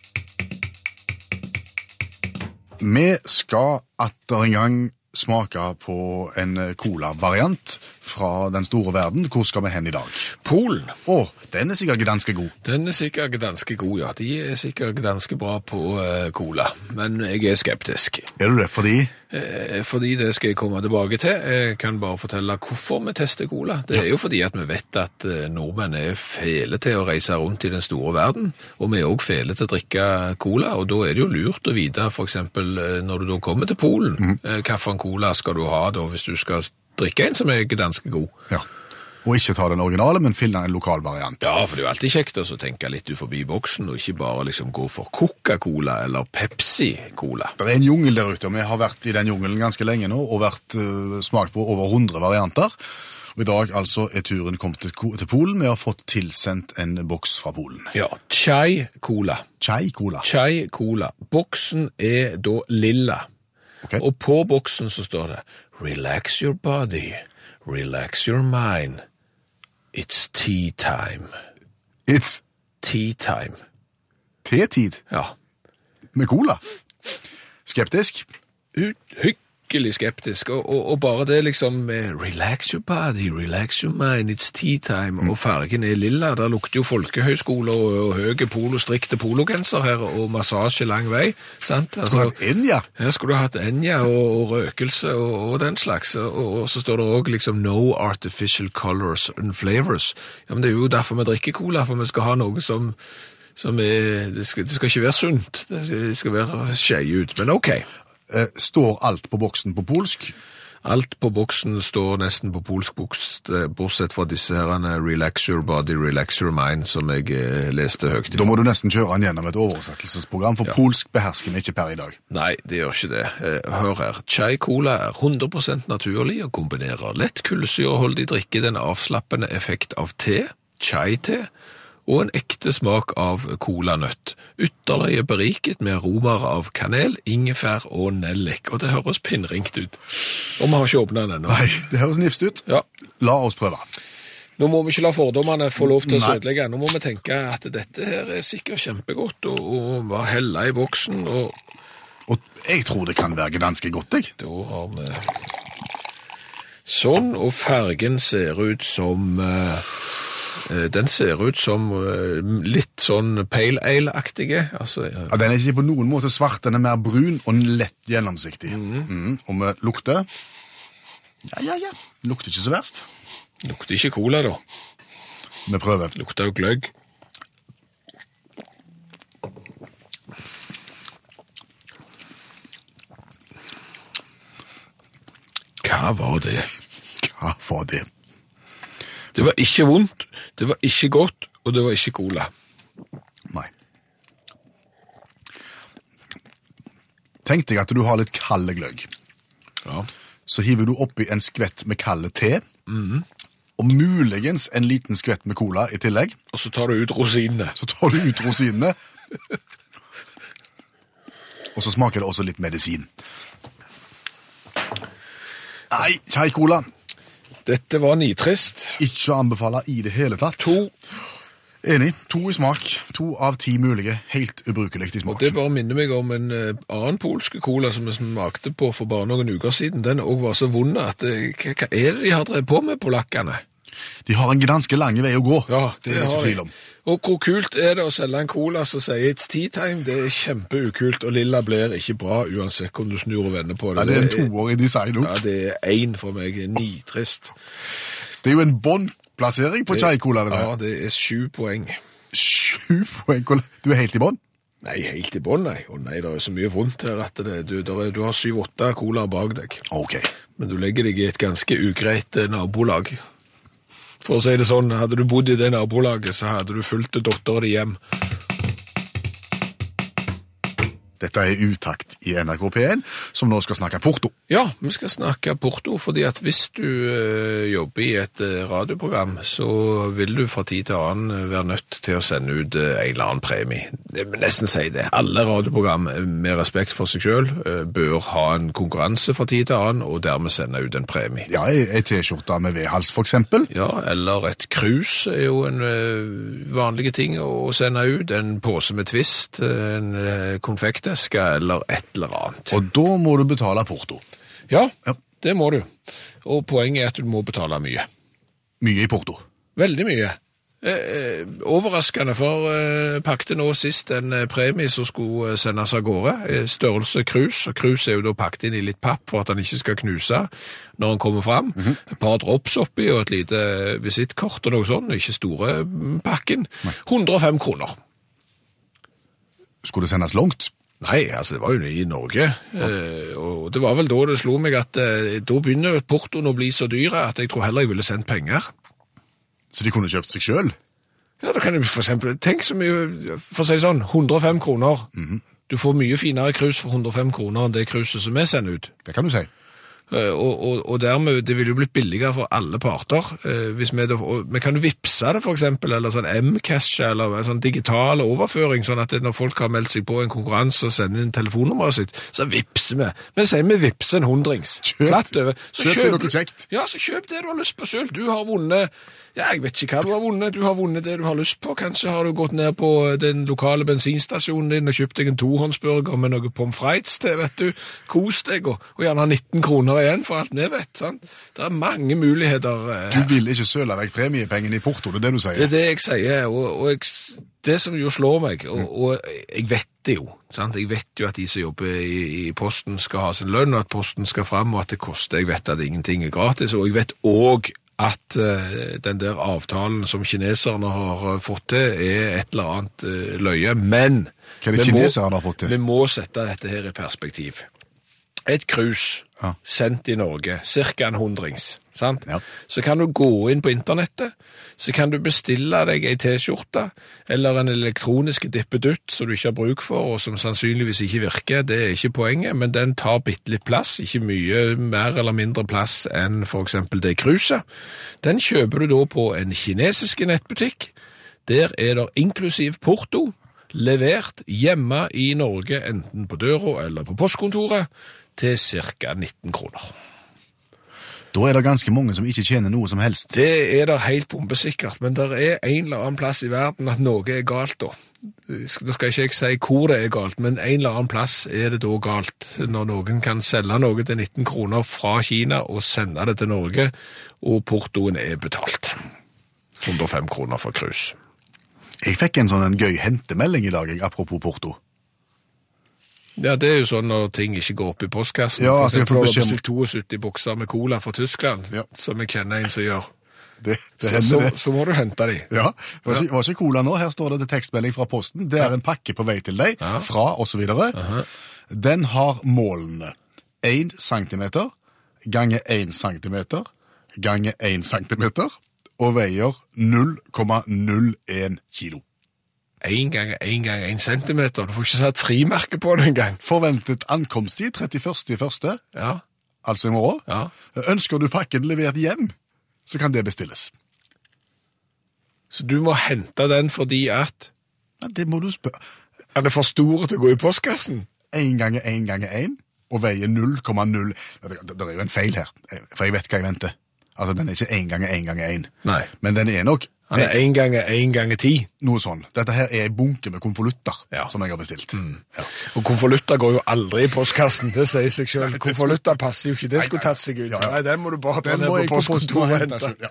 Vi skal atter en gang smake på en cola-variant fra den store verden. Hvor skal vi hen i dag? Polen. Å, den er sikkert ganske god. Den er sikkert ganske god, ja. De er sikkert ganske bra på eh, cola. Men jeg er skeptisk. Er du det fordi Fordi det skal jeg komme tilbake til. Jeg kan bare fortelle hvorfor vi tester cola. Det er jo fordi at vi vet at eh, nordmenn er fele til å reise rundt i den store verden, og vi er òg fele til å drikke cola, og da er det jo lurt å vite f.eks. når du da kommer til Polen, mm. hvilken cola skal du ha da hvis du skal drikke en som er ganske god. Ja. Og ikke ta den originale, men finne en lokal variant. Ja, for det er jo alltid kjekt å tenke litt uforbi boksen, og ikke bare liksom gå for Coca-Cola eller Pepsi-Cola. Det er en jungel der ute, og vi har vært i den jungelen ganske lenge nå, og vært uh, smakt på over 100 varianter. Og I dag altså er turen kommet til, til Polen. Vi har fått tilsendt en boks fra Polen. Ja, chai-cola. Chai-cola. Chai-cola. Boksen er da lilla. Okay. Og på boksen så står det Relax your body, relax your mind. It's tea time. It's Tea time. Tetid? Ja. med cola. Skeptisk? Uhyggelig skeptisk, og, og, og bare det liksom med relax your body, relax your mind, it's tea time, og fargen er lilla. Der lukter jo folkehøyskole og, og høye polo, strikte pologenser her, og massasje lang vei, sant? Altså, Skal du ha Enja? ja? Her skulle du hatt Enja og, og røkelse og, den slags, og, så står det også liksom no artificial colors and flavors. Ja, men det er jo derfor vi drikker cola, for vi skal ha noe som, som er, det skal, det skal ikke være sunt, det skal være skjei ut, men ok. Eh, står alt på boksen på polsk? Alt på boksen står nesten på polsk eh, bortsett fra disse herrene relax your body, relax your mind, som jeg eh, leste høyt. Da må du nesten kjøre den gjennom et oversettelsesprogram, for Ja. polsk behersker vi ikke per i dag. Nei, det gjør ikke det. Eh, Hør her. Chai Cola er 100% naturlig og kombinerer lett kullsyreholdig drikke, den avslappende effekt av te, chai-te, og en ekte smak av colanøtt. Ytterligere beriket med aromaer av kanel, ingefær og nellik. Og det høres pinnringt ut. Og vi har ikke åpnet den ennå. Nei, det høres nifst ut. Ja. La oss prøve. Nå må vi ikke la fordommene få lov til å ødelegge. Nå må vi tenke at dette her er sikkert kjempegodt, og, og bare helle i boksen, og Og jeg tror det kan være ganske godt, jeg. Da har vi sånn, og fargen ser ut som eh, Den ser ut som eh, litt sånn pale ale-aktige. Altså, eh, Ja, den er ikke på noen måte svart, den er mer brun og lett gjennomsiktig. Mhm. Og vi lukter Ja, ja, ja. Lukter ikke så verst. lukter ikke cola, da. Vi prøver. Lukter jo gløgg. Hva var det? Hva var det? Det var ikke vondt, det var ikke godt, og det var ikke cola. Nei. Tenk deg at du har litt kald gløgg. Ja. Så hiver du oppi en skvett med kald te, og muligens en liten skvett med cola i tillegg. Og så tar du ut rosinene. Så tar du ut rosinene, og så smaker det også litt medisin. Nei, kjei cola. Dette var nitrist. Ikke å anbefale i det hele tatt. To. Enig. To i smak. To av ti mulige. Helt ubrukelig i Og det bare minner meg om en eh, annen polsk cola som vi smakte på for bare noen uker siden. Den òg var så vond at eh, hva er det de har drevet på med, polakkene? De har en ganske lang vei å gå. Ja, det er det ikke tvil om. Og hvor kult er det å selge en cola som sier it's tea time? Det er kjempeukult, og lilla blir ikke bra uansett om du snur og vender på det. Ja, det er en toårig design design Ja, det er én for meg. Nitrist. Det er jo en båndplassering på Chai Cola. Ja, det er sju poeng. Sju poeng. Du er helt i bånn? Nei, helt i bånn, nei. Å nei, det er så mye vondt her at det, du, er, du har syv-åtte colaer bak deg. Ok. Men du legger deg i et ganske ugreit eh, nabolag. For å si det sånn, hadde du bodd i det nabolaget, så hadde du fulgt dattera di hjem. Dette er Utakt i NRK P1, som nå skal snakke porto. Ja, vi skal snakke porto, fordi at hvis du eh, jobber i et eh, radioprogram, så vil du fra tid til annen eh, være nødt til å sende ut en eller annen premie. Jeg vil nesten si det. Alle radioprogram med respekt for seg eh, bør ha en konkurranse fra tid til annen, og dermed sende ut en premie. Ja, ei T-skjorte med V-hals, for eksempel. Ja, eller et krus er jo en vanlig ting å sende ut. En pose med twist, en eh, konfekteske eller et eller annet. Og da må du betale porto. Ja, Ja. det må du. Og poenget er at du må betale mye. Mye i porto. Veldig mye. Eh, eh, overraskende, for eh, pakte nå sist en eh, premie som skulle eh, sendes av gårde. Størrelse krus, og krus er jo da pakket inn i litt papp for at han ikke skal knuse når han kommer fram. Et par drops oppi og et lite visittkort og noe sånt, ikke store pakken. pakken. 105 kroner. Skulle det sendes langt? Nei, altså det var jo i Norge, eh, og det var vel da det slo meg at eh, da begynner portoen å bli så dyre at jeg tror heller jeg ville sendt penger. Så de kunne kjøpt seg sjøl? Ja, da kan du for eksempel, tenk så mye, for å si det sånn, 105 kroner. Du får mye finere krus for 105 kroner enn det kruset som vi sender ut. Det kan du si. Eh, Og, og, og dermed, det ville jo blitt billigere for alle parter. Eh, Hvis vi, vi kan jo vippse det eksempel, eller sånn M-cash, eller en sånn digital overføring, sånn at når folk har meldt seg på en konkurranse og sender inn telefonnummeret sitt, så vippser vi. Men sier vi vippser en hundrings. Kjøp- Flatt over. Så kjøp deg noe kjekt. Ja, så kjøp det du har lyst på selv. Du har vunnet, ja, jeg vet ikke hva du har vunnet. Du har vunnet det du har lyst på. Kanskje har du gått ned på den lokale bensinstasjonen din og kjøpt deg en tohåndsburger med noe pommes frites til, vet du. Kos deg, og, og gjerne ha 19 kroner igjen for alt vi vet. Sant? Det er mange muligheter. eh, Du vil ikke søle vekk premiepengene i porto, det er det du sier? det er det jeg sier, og, og jeg, det som jo slår meg, og, og jeg vet det jo, sant? jeg vet jo at de som jobber i, i posten skal ha sin lønn, og at posten skal fram, og at det koster, jeg vet at ingenting er gratis, og jeg vet også at eh, den der avtalen som kineserne har eh, fått til er et eller annet eh, løye, men... Hva er det kineserne har fått til? Vi må sette dette her i perspektiv. Et krus Ja. sendt i Norge, cirka en hundrings, sant? Ja. Så kan du gå inn på internettet, så kan du bestille deg ei T-skjorte, eller en elektronisk dippedutt som du ikke har bruk for, og som sannsynligvis ikke virker, det er ikke poenget, men den tar bitte litt plass, ikke mye mer eller mindre plass enn eksempel det kruset. Den kjøper du da på en kinesisk nettbutikk, der er det inklusiv porto, levert hjemme i Norge, enten på døra eller på postkontoret, til ca. 19 kroner. Da er det ganske mange som ikke tjener noe som helst. Det er det helt bombesikkert, men det er en eller annen plass i verden at noe er galt da. Nå skal ikke jeg si hvor det er galt, men en eller annen plass er det da galt når noen kan selge noe til 19 kroner fra Kina og sende det til Norge, og portoen er betalt. 105 kroner for krus. Jeg fikk en sånn en gøy hentemelding i dag, apropos porto. Ja, det er jo sånn når ting ikke går opp i postkassen. Ja, For at jeg får bestilt 72 bokser med cola fra Tyskland, Ja. som jeg kjenner en som gjør. Det, det Så, så, det. så må du hente de. Ja, det var var ikke cola nå. Her står det det tekstmelding fra posten. Det er en pakke på vei til deg, Ja. fra osv. Den har målene 1 cm ganger 1 cm ganger 1 cm og veier 0,01 kilo. En gang, en gang, en centimeter. Du får ikke satt frimerke på det engang. Forventet ankomsttid 31.1., Ja, altså i morgen. ja. Ønsker du pakken levert hjem, så kan det bestilles. Så du må hente den fordi at Ja, det må du spørre. Er det for store til å gå i postkassen. 1 ganger 1 ganger 1 og veier 0,0 det, det er jo en feil her, for jeg vet hva jeg venter. Altså, Den er ikke 1 ganger 1 ganger 1, Nei. men den er nok Han er en ganger en ganger ti. noe sånn. Dette her er ei bunke med konvolutter Ja. som jeg har bestilt. Ja. Og konvolutter går jo aldri i postkassen, det sier seg selv. Konvolutter passer jo ikke, det skulle tatt seg ut. Ja. Nei, den må du bare ta ned på postkontoret og hente.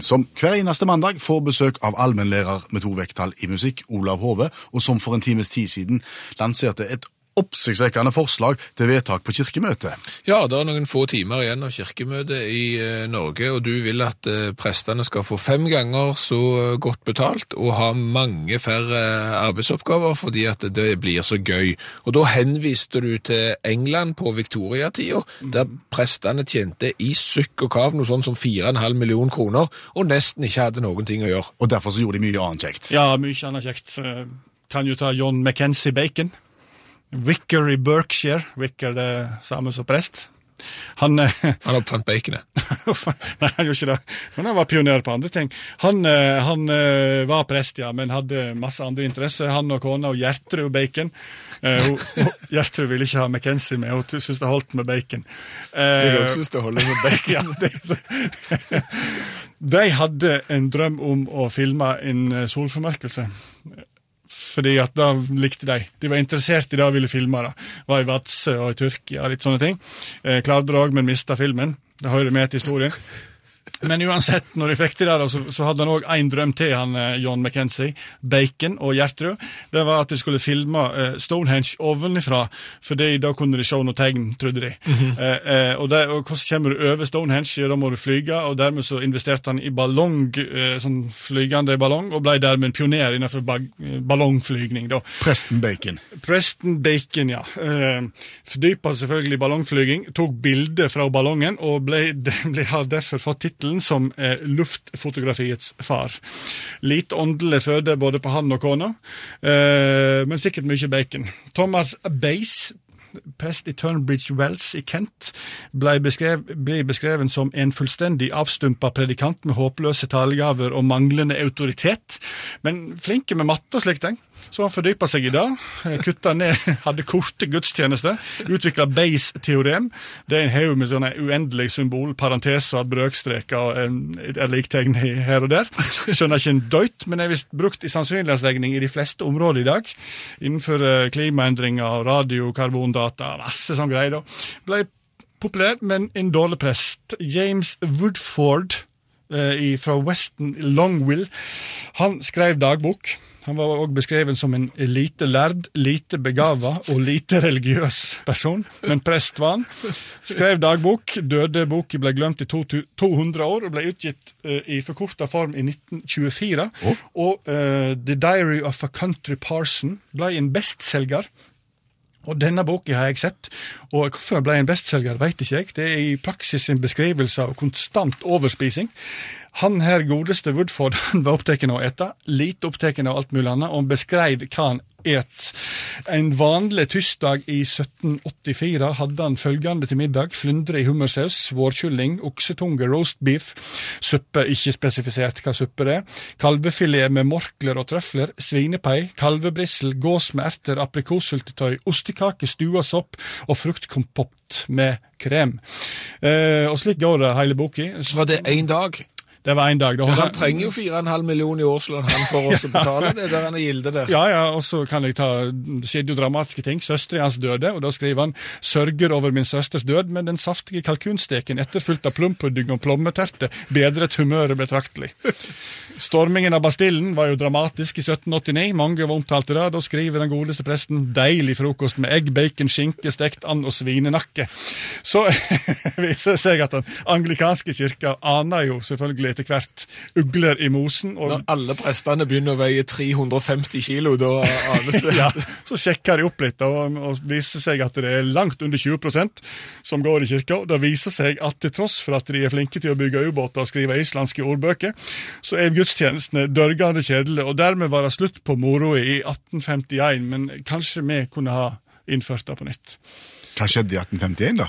Som hver eneste mandag får besøk av allmennlærer med to vekttall i musikk, Olav Hove, og som for en times tid siden lanserte et oppsiktsvekkende forslag til vedtak på kirkemøtet. Ja, det er noen få timer igjen av kirkemøtet i eh, Norge, og du vil at eh, prestene skal få fem ganger så godt betalt og ha mange færre eh, arbeidsoppgaver fordi at det blir så gøy. Og da henviste du til England på Victoria-tida, der prestene tjente i sukk og kav noe sånn som 4,5 millioner kroner, og nesten ikke hadde noen ting å gjøre. Og derfor så gjorde de mye annet kjekt. Ja, mye annet kjekt. Kan jo ta John McKenzie Bacon. Wicker i Berkshire. Wicker det samme som prest. Han eh, Han oppfant baconet. Nei, han gjorde ikke det. Men han var pioner på andre ting. Han, eh, han eh, var prest, ja, men hadde masse andre interesser. Han og kona og Gjertrud Bacon. Gjertrud ville ikke ha McKenzie med, hun syntes det holdt med bacon. Jeg også synes det holder med bacon. ja, det, de hadde en drøm om å filme en solformørkelse. Fordi at da likte de. De var interessert i det og ville filme det. Var i Vadsø og i Tyrkia og litt sånne ting. Eh, klarte det òg, men mista filmen. Det hører med til historien. Men uansett, når de fikk det, der, så, så hadde han òg én drøm til, han eh, John McKenzie. Bacon og Gjertrud. Det var at de skulle filme eh, Stonehenge ovenifra, for da kunne de se noe tegn, trodde de. eh, eh, og, det, og hvordan kommer du over Stonehenge? Ja, da må du flyge, og dermed så investerte han i ballong, sånn flygende ballong, og ble dermed en pioner innenfor ballongflygning. da. Presten Bacon. Preston Bacon, ja. Eh, Fordypa selvfølgelig ballongflyging, tok bilde fra ballongen og ble, ble, har derfor fått tittelen som eh, luftfotografiets far. Lite åndelig føde både på han og kona, eh, men sikkert mye bacon. Thomas Base prest i Turnbridge Wells i Kent, ble, beskrev, ble beskreven som en fullstendig avstumpa predikant med håpløse talegaver og manglende autoritet, men flinke med matte og slikt. Så han fordypa seg i det, eh, kutta ned, hadde korte gudstjenester, utvikla Base-teorem. Det er en haug med sånne uendelige symbol, parenteser, brøkstreker og en, liktegn her og der. Skjønner ikke en døyt, men er visst brukt i sannsynlighetsregning i de fleste områder i dag. Innenfor eh, klimaendringer, radiokarbondata og masse sånn greier. Ble populær, men en dårlig prest. James Woodford eh, fra Weston Longwill, han skrev dagbok. Han var også beskreven som en lite lærd, lite begava og lite religiøs person, men prest var han. Skrev dagbok, døde boken ble glemt i 200 år og ble utgitt eh, i forkorta form i 1924. Og uh, The Diary of a Country Parson ble en bestselger. Og denne boka har jeg sett, og hvorfor den ble en bestselger, vet ikke jeg. Det er i praksis en beskrivelse av konstant overspising. Han her godeste Woodford han var opptatt av å ete, lite opptatt av alt mulig annet, og han beskrev hva han et. En vanlig tirsdag i 1784 hadde han følgende til middag. Flyndre i hummersaus, vårkylling, oksetunge, roast beef, suppe, ikke spesifisert hva suppe det er, kalvefilet med morkler og trøfler, svinepei, kalvebrissel, gås med erter, aprikossyltetøy, ostekake, stua sopp og fruktkompott med krem. Eh, og slik går det hele boka. Var det én dag. Det var en dag. Da Han trenger jo 4,5 millioner i årslønn han for oss å betale det der han er gilde der. Ja, ja, og så kan jeg ta Det skjedde jo dramatiske ting. Søsteren hans døde, og da skriver han 'Sørger over min søsters død, men den saftige kalkunsteken etterfulgt av plumpudding og plommeterte bedret humøret betraktelig'. Stormingen av Bastillen var jo dramatisk i 1789. Mange var omtalte det. Da skriver den godeste presten 'deilig frokost med egg, bacon, skinke, stekt and og svinenakke'. Så viser det seg at den anglikanske kirka aner jo selvfølgelig etter hvert ugler i mosen. Når alle prestene begynner å veie 350 kilo, da anes det. ja, så sjekker de opp litt og, og viser seg at det er langt under 20% som går i kirka. Det viser seg at til tross for at de er flinke til å bygge ubåter og skrive islandske ordbøker, så er gudstjenestene dørgende kjedelig, og dermed var det slutt på moroa i 1851. Men kanskje vi kunne ha innført det på nytt. Hva skjedde i 1851, da?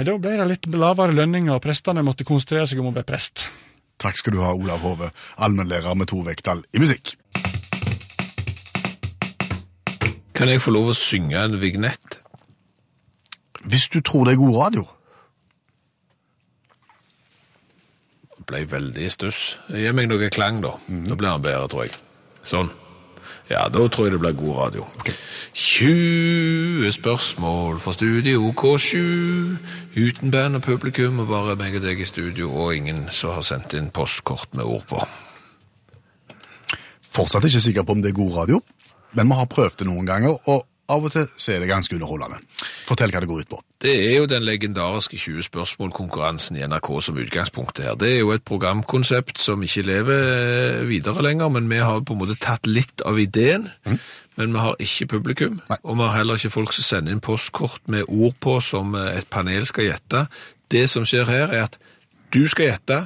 Da ble det litt lavere lønninger, og prestene måtte konsentrere seg om å være prest. Takk skal du ha, Olav Hove, allmennlærer med to vekttall i musikk. Kan jeg få lov å synge en vignett? Hvis du tror det er god radio, Ble veldig stuss. Gi meg noe klang, da. Da blir han bedre, tror jeg. Sånn. Ja, da tror jeg det blir god radio. 20 spørsmål fra Studio K7. Uten band og publikum, og bare meg og deg i studio, og ingen som har sendt inn postkort med ord på. fortsatt ikke sikker på om det er god radio, men vi har prøvd det noen ganger, og av og til så er det ganske underholdende. Fortell hva det går ut på. Det er jo den legendariske 20 spørsmål-konkurransen i NRK som utgangspunktet her. Det er jo et programkonsept som ikke lever videre lenger, men vi har på en måte tatt litt av ideen. Men vi har ikke publikum, og vi har heller ikke folk som sender inn postkort med ord på som eh, et panel skal gjette. Det som skjer her er at du skal gjette,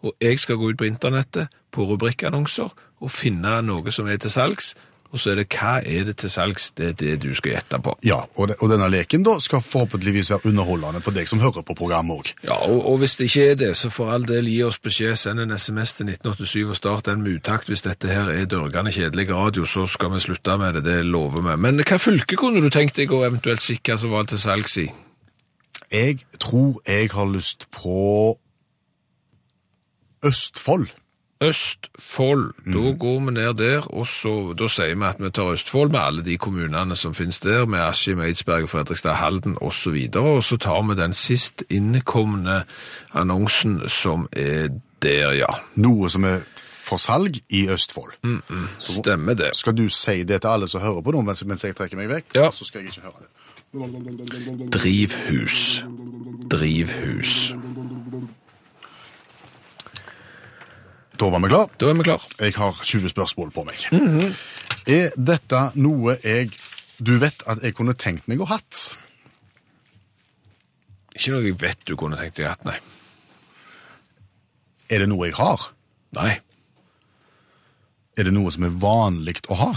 og jeg skal gå ut på internettet på rubrikkannonser og finne noe som er til salgs, og så er det hva er det til salgs, det er det du skal gjette på. Ja, og, det, og denne leken da skal forhåpentligvis være underholdende for deg som hører på programmet òg. Ja, og, og hvis det ikke er det, så for all del gi oss beskjed, send en sms til 1987 og start den med utakt. Hvis dette her er dørgende kjedelig radio, så skal vi slutte med det, det lover vi. Men hva fylke kunne du tenkt deg å eventuelt sikre som var til salgs i? Jeg tror jeg har lyst på Østfold. Østfold. Da går vi ned der, og så, da sier vi at vi tar Østfold med alle de kommunene som finnes der, med Askim, Eidsberg, Fredrikstad, Halden osv. Og, så og så tar vi den sist innkomne annonsen som er der, ja. Noe som er for salg i Østfold. Stemmer det. Skal du si det til alle som hører på nå, mens jeg trekker meg vekk? Ja. Så skal jeg ikke høre det. Drivhus. Drivhus. Da var vi klar. Da er vi klar. Jeg har 20 spørsmål på meg. Er dette noe jeg du vet at jeg kunne tenkt meg å hatt? Ikke noe jeg vet du kunne tenkt deg hatt, nei. Er det noe jeg har? Nei. Er det noe som er vanlig å ha?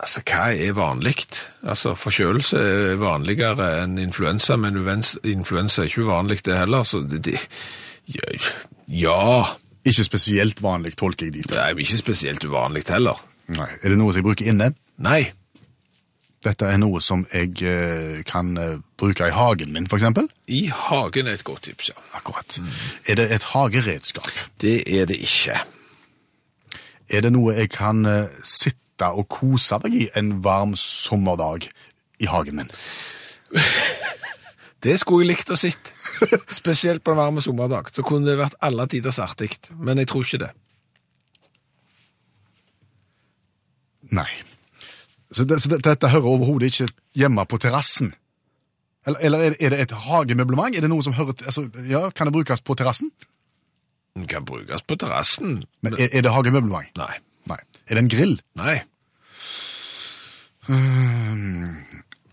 Altså, hva er vanlig? Altså, forkjølelse er vanligere enn influensa, men influensa er ikke uvanlig det heller, så det, det ja, Ikke spesielt vanlig, tolker jeg dit. det er ikke spesielt uvanlig heller. Nei. Er det noe som jeg bruker inne? Nei, Dette er noe som jeg eh, kan eh, bruke i hagen min, eksempel. i hagen er et godt tips, ja. Akkurat. Er det et hageredskap? Det er det ikke. Er det noe jeg kan eh, sitte og kose meg i en varm sommerdag i hagen min? Det skulle jeg likt å sitte. Spesielt på en varme sommerdag. Så kunne det vært alle tiders artig, men jeg tror ikke det. Nei. Så, det, så det, dette hører overhodet ikke hjemme på terrassen? Eller, eller er, det, er det et hagemøblement? Er det noe som hører til, altså, ja, Kan det brukes på terrassen? Den kan brukes på terrassen. Men er, er det hagemøblement? Nei. Nei. Er det en grill? Nei.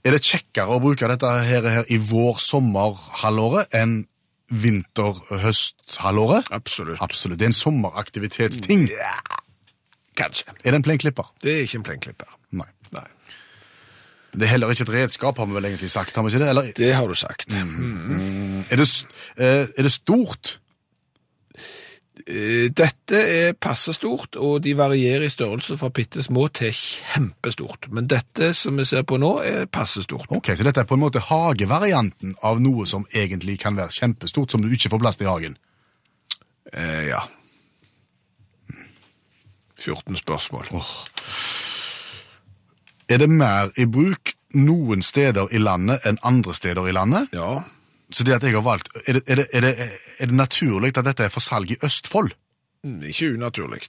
Er det kjekkere å bruke dette her, her i vår-sommerhalvåret enn vinter-høst-halvåret? Absolutt. Absolutt. Det er en sommeraktivitetsting. Ja, Kanskje. Er det en plenklipper? Det er ikke en plenklipper. Nei. Nei. Det er heller ikke et redskap, har vi vel egentlig sagt, har vi ikke det? Eller Det har du sagt. er det, eh, er det stort? Eh, Dette er passe stort, og de varierer i størrelse fra bitte små til kjempestort. Men dette som vi ser på nå, er passe stort. Ok, så dette er på en måte hagevarianten av noe som egentlig kan være kjempestort, som du ikke får plass til i hagen. Eh, ja. 14 spørsmål. Er det mer i bruk noen steder i landet enn andre steder i landet? Ja. Så det at jeg har valgt, er det, er det, er det, er det naturlig at dette er for salg i Østfold? Mm, Ikke unaturlig.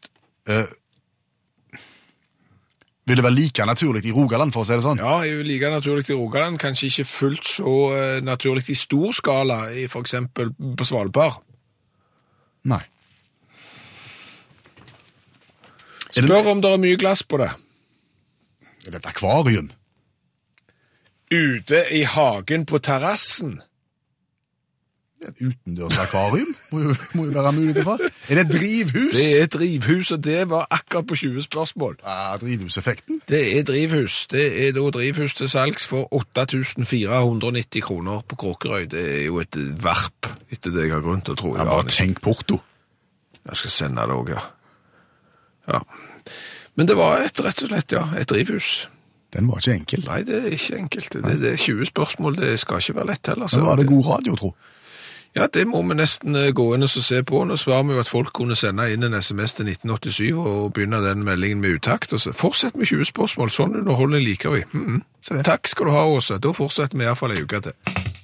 Vil det være like naturlig i Rogaland, for å si det sånn? Ja, like naturlig i Rogaland, kanskje ikke fullt så uh, naturlig i stor skala, f.eks. på Svalbard. Nei. Det- Spør om det er mye glass på det. Er det et akvarium? Ute i hagen på terrassen. Et utendørs akvarium må jo, må jo være mulig for. Er det et drivhus? Det er et drivhus, og det var akkurat på 20 spørsmål. Ja, drivhuseffekten. Det er drivhus. Det er da drivhus til salgs for 8490 kroner på Kråkerøy. Det er jo et varp, etter det jeg har grunn til å tro. Ja, bare tenk porto. Jeg skal sende det òg, ja. ja. Men det var et, rett og slett, ja, et drivhus. Den var ikke enkel. Nei, det er ikke enkelt. Det, det er 20 spørsmål, det skal ikke være lett heller. så Men var det god radio, tro? Ja, det må vi nesten eh, gå inn og se på. Nå svarer vi jo at folk kunne sende inn en sms til 1987 og begynne den meldingen med utakt. Og så fortsett med 20 spørsmål. Sånn underholdning liker vi. Mm Se. Takk skal du ha, Åse. Da fortsetter vi iallfall ei uke til.